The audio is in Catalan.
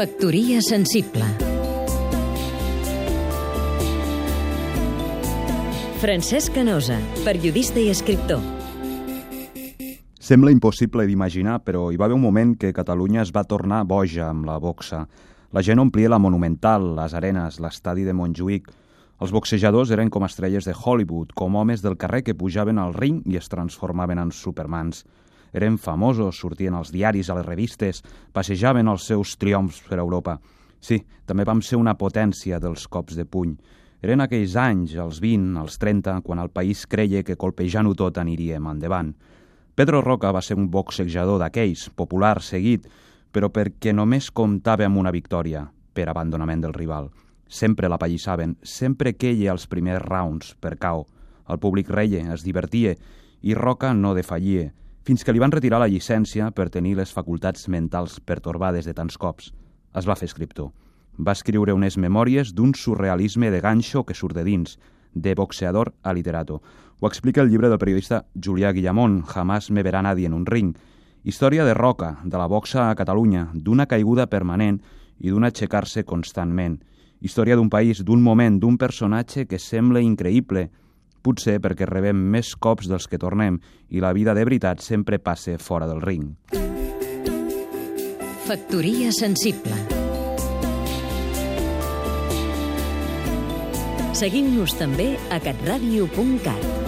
Factoria sensible Francesc Canosa, periodista i escriptor Sembla impossible d'imaginar, però hi va haver un moment que Catalunya es va tornar boja amb la boxa. La gent omplia la Monumental, les arenes, l'estadi de Montjuïc. Els boxejadors eren com estrelles de Hollywood, com homes del carrer que pujaven al ring i es transformaven en supermans. Eren famosos, sortien als diaris, a les revistes, passejaven els seus triomfs per Europa. Sí, també vam ser una potència dels cops de puny. Eren aquells anys, els 20, els 30, quan el país creia que colpejant-ho tot aniríem endavant. Pedro Roca va ser un boxejador d'aquells, popular, seguit, però perquè només comptava amb una victòria, per abandonament del rival. Sempre la pallissaven, sempre queia els primers rounds, per cau. El públic reia, es divertia, i Roca no defallia, fins que li van retirar la llicència per tenir les facultats mentals pertorbades de tants cops. Es va fer escriptor. Va escriure unes memòries d'un surrealisme de ganxo que surt de dins, de boxeador a literato. Ho explica el llibre del periodista Julià Guillamón, Jamás me verà nadie en un ring. Història de Roca, de la boxa a Catalunya, d'una caiguda permanent i d'un aixecar-se constantment. Història d'un país, d'un moment, d'un personatge que sembla increïble, potser perquè rebem més cops dels que tornem i la vida de veritat sempre passa fora del ring. Factoria sensible Seguim-nos també a catradio.cat